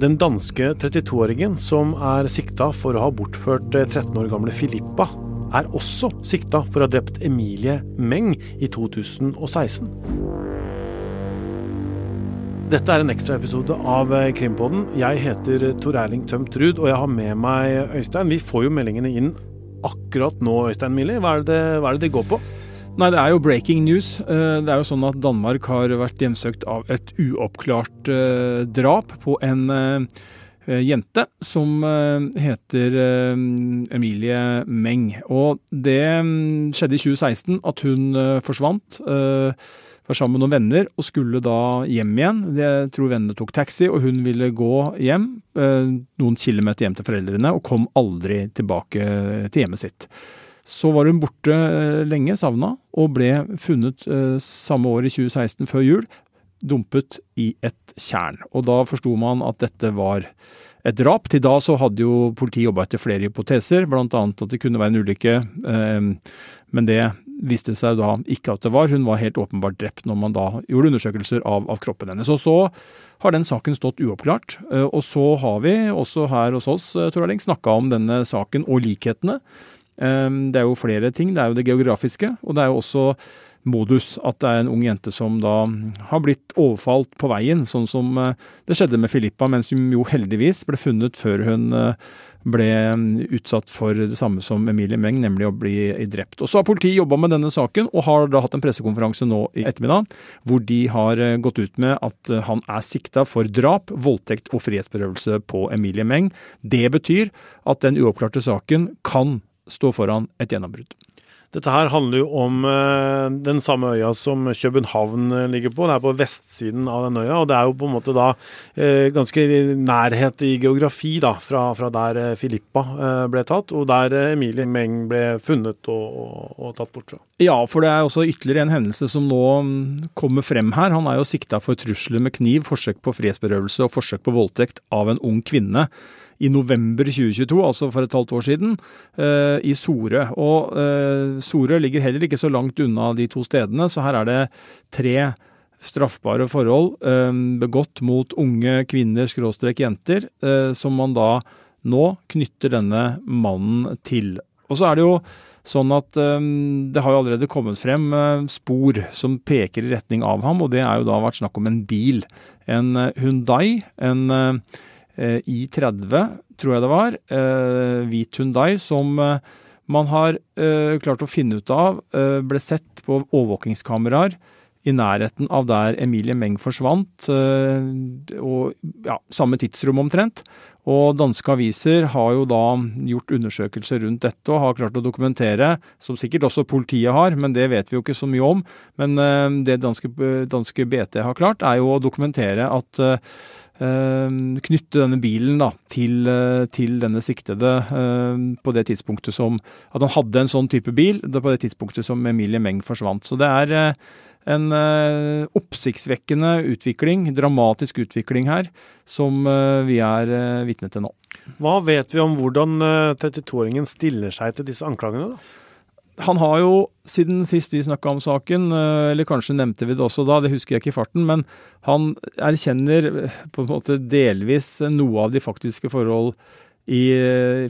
Den danske 32-åringen som er sikta for å ha bortført 13 år gamle Filippa, er også sikta for å ha drept Emilie Meng i 2016. Dette er en ekstraepisode av Krimpodden. Jeg heter Tor Erling Tømt Ruud, og jeg har med meg Øystein. Vi får jo meldingene inn akkurat nå, Øystein Mili. Hva, hva er det det går på? Nei, det er jo breaking news. Det er jo sånn at Danmark har vært hjemsøkt av et uoppklart drap på en jente som heter Emilie Meng. Og det skjedde i 2016 at hun forsvant. Var sammen med noen venner og skulle da hjem igjen. Jeg tror vennene tok taxi, og hun ville gå hjem noen kilometer hjem til foreldrene, og kom aldri tilbake til hjemmet sitt. Så var hun borte lenge, savna, og ble funnet samme år i 2016, før jul, dumpet i et tjern. Og da forsto man at dette var et drap. Til da så hadde jo politiet jobba etter flere hypoteser, bl.a. at det kunne være en ulykke. Men det viste seg da ikke at det var. Hun var helt åpenbart drept når man da gjorde undersøkelser av, av kroppen hennes. Og så har den saken stått uoppklart. Og så har vi også her hos oss, Tor Erling, snakka om denne saken og likhetene. Det er jo flere ting. Det er jo det geografiske, og det er jo også modus. At det er en ung jente som da har blitt overfalt på veien, sånn som det skjedde med Filippa, men som jo heldigvis ble funnet før hun ble utsatt for det samme som Emilie Meng, nemlig å bli drept. Og Så har politiet jobba med denne saken, og har da hatt en pressekonferanse nå i ettermiddag, hvor de har gått ut med at han er sikta for drap, voldtekt og frihetsberøvelse på Emilie Meng. Det betyr at den uoppklarte saken kan stå foran et gjennombrudd. Dette her handler jo om den samme øya som København ligger på. Det er på vestsiden av den øya, og det er jo på en måte da ganske nærhet i geografi da, fra, fra der Filippa ble tatt, og der Emilie Meng ble funnet og, og, og, tatt bort fra. Ja, for det er også ytterligere en hendelse som nå kommer frem her. Han er jo sikta for trusler med kniv, forsøk på frihetsberøvelse og forsøk på voldtekt av en ung kvinne i november 2022, altså for et halvt år siden, i Sore. Og Sore ligger heller ikke så langt unna de to stedene, så her er det tre straffbare forhold begått mot unge kvinner, skråstrek jenter, som man da nå knytter denne mannen til. Og så er det jo sånn at det har jo allerede kommet frem spor som peker i retning av ham, og det er jo da vært snakk om en bil. En Hundai, en i30, tror jeg det var, hvit Hundai, som man har klart å finne ut av ble sett på overvåkingskameraer i nærheten av der Emilie Meng forsvant, og ja, samme tidsrom omtrent. Og danske aviser har jo da gjort undersøkelser rundt dette og har klart å dokumentere, som sikkert også politiet har, men det vet vi jo ikke så mye om. Men det danske, danske BT har klart, er jo å dokumentere at knytte denne bilen da, til, til, denne siktede på det tidspunktet som At han hadde en sånn type bil på det tidspunktet som Emilie Meng forsvant. Så det er en oppsiktsvekkende utvikling, dramatisk utvikling her, som vi er vitne til nå. Hva vet vi om hvordan 32-åringen stiller seg til disse anklagene? da? Han har jo, siden sist vi snakka om saken, eller kanskje nevnte vi det også da, det husker jeg ikke i farten, men han erkjenner på en måte delvis noe av de faktiske forhold i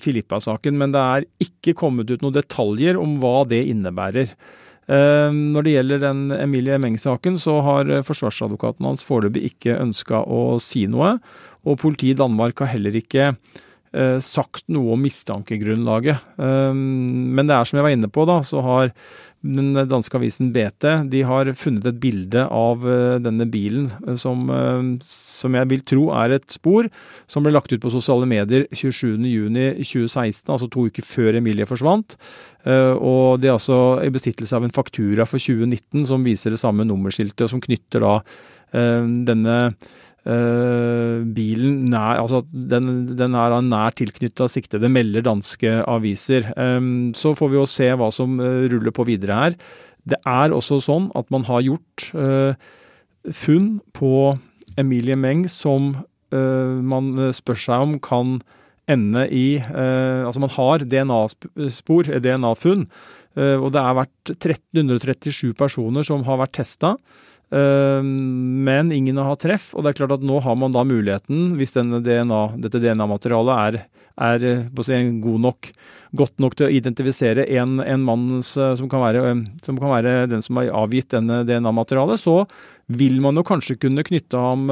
Filippa-saken, men det er ikke kommet ut noen detaljer om hva det innebærer. Når det gjelder den Emilie Meng-saken, så har forsvarsadvokaten hans foreløpig ikke ønska å si noe, og politiet i Danmark har heller ikke sagt noe om mistankegrunnlaget. Men det er som jeg var inne på, da, så har den danske avisen BT de har funnet et bilde av denne bilen som, som jeg vil tro er et spor, som ble lagt ut på sosiale medier 27.6.2016, altså to uker før Emilie forsvant. Og det er altså i besittelse av en faktura for 2019 som viser det samme nummerskiltet, som knytter da denne Uh, bilen nær, altså den, den er nær tilknytta siktede, melder danske aviser. Um, så får vi jo se hva som ruller på videre her. Det er også sånn at man har gjort funn på Emilie Meng som man spør seg om kan ende i Altså man har DNA-spor, DNA-funn, og det har vært 1337 personer som har vært testa. Men ingen har treff. Og det er klart at nå har man da muligheten, hvis DNA, dette DNA-materialet er, er si, god nok, godt nok til å identifisere en, en mann som kan, være, som kan være den som har avgitt denne DNA-materialet, så vil man jo kanskje kunne knytte ham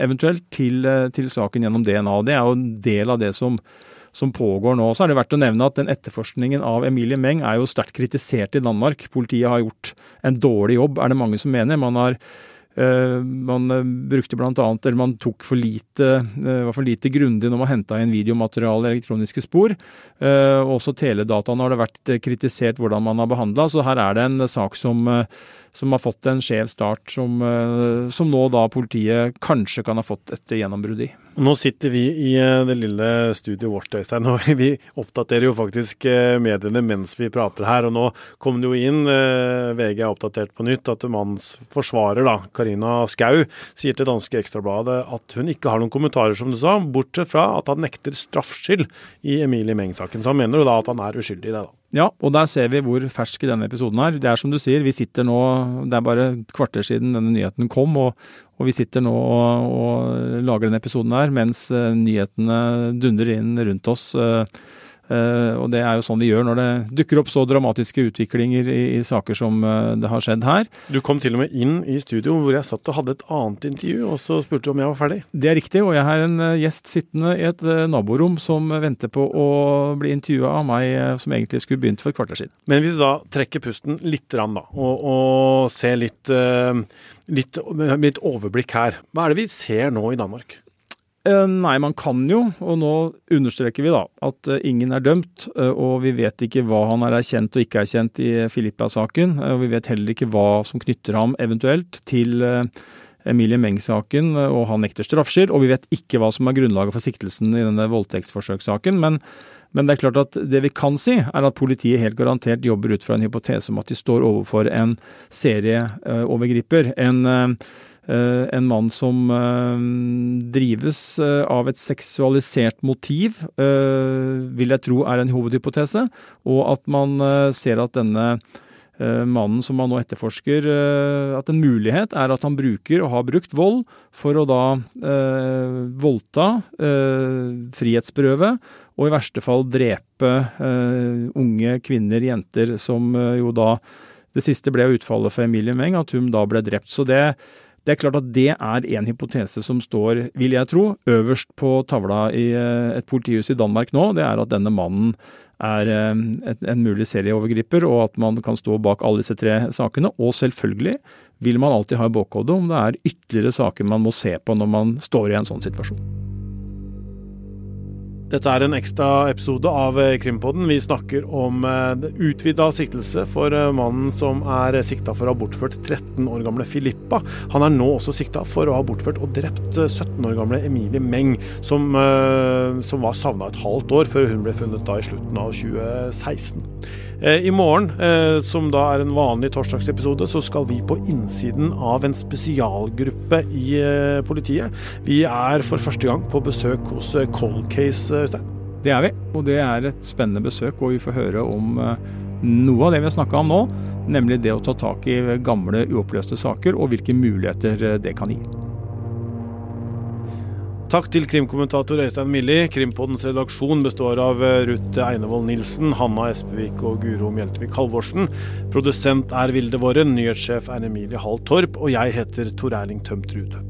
eventuelt til, til saken gjennom DNA. Det er jo en del av det som som pågår nå. Så er det verdt å nevne at den etterforskningen av Emilie Meng er jo sterkt kritisert i Danmark. Politiet har gjort en dårlig jobb, er det mange som mener. Man har Uh, man uh, brukte blant annet, eller man tok for lite, uh, var for lite grundig når man henta inn videomateriale, elektroniske spor. også teledataene har det vært kritisert hvordan man har behandla, så her er det en sak som som har fått en skjev start, som, eh, som, nå da politiet kanskje kan ha fått et gjennombrudd i. Nå sitter vi i eh, det lille studioet vårt, Øystein, og vi oppdaterer jo faktisk eh, mediene mens vi prater her. Og nå kom det jo inn, VG er oppdatert på nytt, at mannens forsvarer, da, Karina Skau, sier til danske Ekstrabladet at hun ikke har noen kommentarer, som du sa, bortsett fra at han nekter straffskyld i Emilie Meng-saken. Så han mener jo da at han er uskyldig i det, da. Ja, og der ser vi hvor fersk denne episoden er. Det er som du sier, vi sitter nå Det er bare et kvarter siden denne nyheten kom, og, og vi sitter nå og, og, lager denne episoden her mens uh, nyhetene dundrer inn rundt oss. Uh, og det er jo sånn vi gjør når det dukker opp så dramatiske utviklinger i, i, saker som uh, det har skjedd her. Du kom til og med inn i studio hvor jeg satt og hadde et annet intervju, og så spurte du om jeg var ferdig. Det er riktig, og jeg har en uh, gjest sittende i et naborom som venter på å bli intervjua av meg, som egentlig skulle begynt for et kvarter siden. Men hvis du da trekker pusten litt, da, og, og ser litt, litt, litt overblikk her, hva er det vi ser nå i Danmark? Eh, nei, man kan jo, og nå understreker vi da at eh, ingen er dømt. Eh, og vi vet ikke hva han er erkjent og ikke erkjent i Filippa-saken. Og vi vet heller ikke hva som knytter ham eventuelt til Emilie Meng-saken, og han nekter straffskyld. Og vi vet ikke hva som er grunnlaget for siktelsen i denne voldtektsforsøkssaken. Men, men det er klart at det vi kan si, er at politiet helt garantert jobber ut fra en hypotese om at de står overfor en serieovergriper. En en mann som eh, drives eh, av et seksualisert motiv, vil jeg tro er en hovedhypotese, og at man ser at denne mannen som man nå etterforsker, at en mulighet er at han bruker og har brukt vold for å da eh, voldta, eh, frihetsberøve og i verste fall drepe eh, unge kvinner, jenter, som jo da Det siste ble utfallet for Emilie Meng, at hun da ble drept. Så det det er klart at det er en hypotese som står, vil jeg tro, øverst på tavla i eh, et politihus i Danmark nå. Det er at denne mannen er eh, en mulig serieovergriper, og at man kan stå bak alle disse tre sakene. Og selvfølgelig vil man alltid ha i bakhodet om det er ytterligere saker man må se på når man står i en sånn situasjon. Dette er en ekstra episode av eh, Krimpodden. Vi snakker om eh, utvida siktelse for eh, mannen som er sikta for å ha bortført 13 år gamle Filippa. Han er nå også sikta for å ha bortført og drept 17 år gamle Emilie Meng, som, som var savna et halvt år før hun ble funnet da i slutten av 2016. I morgen, som da er en vanlig torsdagsepisode, så skal vi på innsiden av en spesialgruppe i politiet. Vi er for første gang på besøk hos Cold Case Øystein? Det er vi, og det er et spennende besøk. Og vi får høre om eh, noe av det vi har snakka om nå, nemlig det å ta tak i gamle uoppløste saker, og hvilke muligheter eh, det kan gi. Takk til krimkommentator Øystein Milli. Krimpodens redaksjon består av eh, Ruth Einevold Nilsen, Hanna Espevik og Guro Mjeltevik Halvorsen. Produsent er Vilde Våren, nyhetssjef er Emilie Hall Torp, og jeg heter Tor Erling Tømt Rude.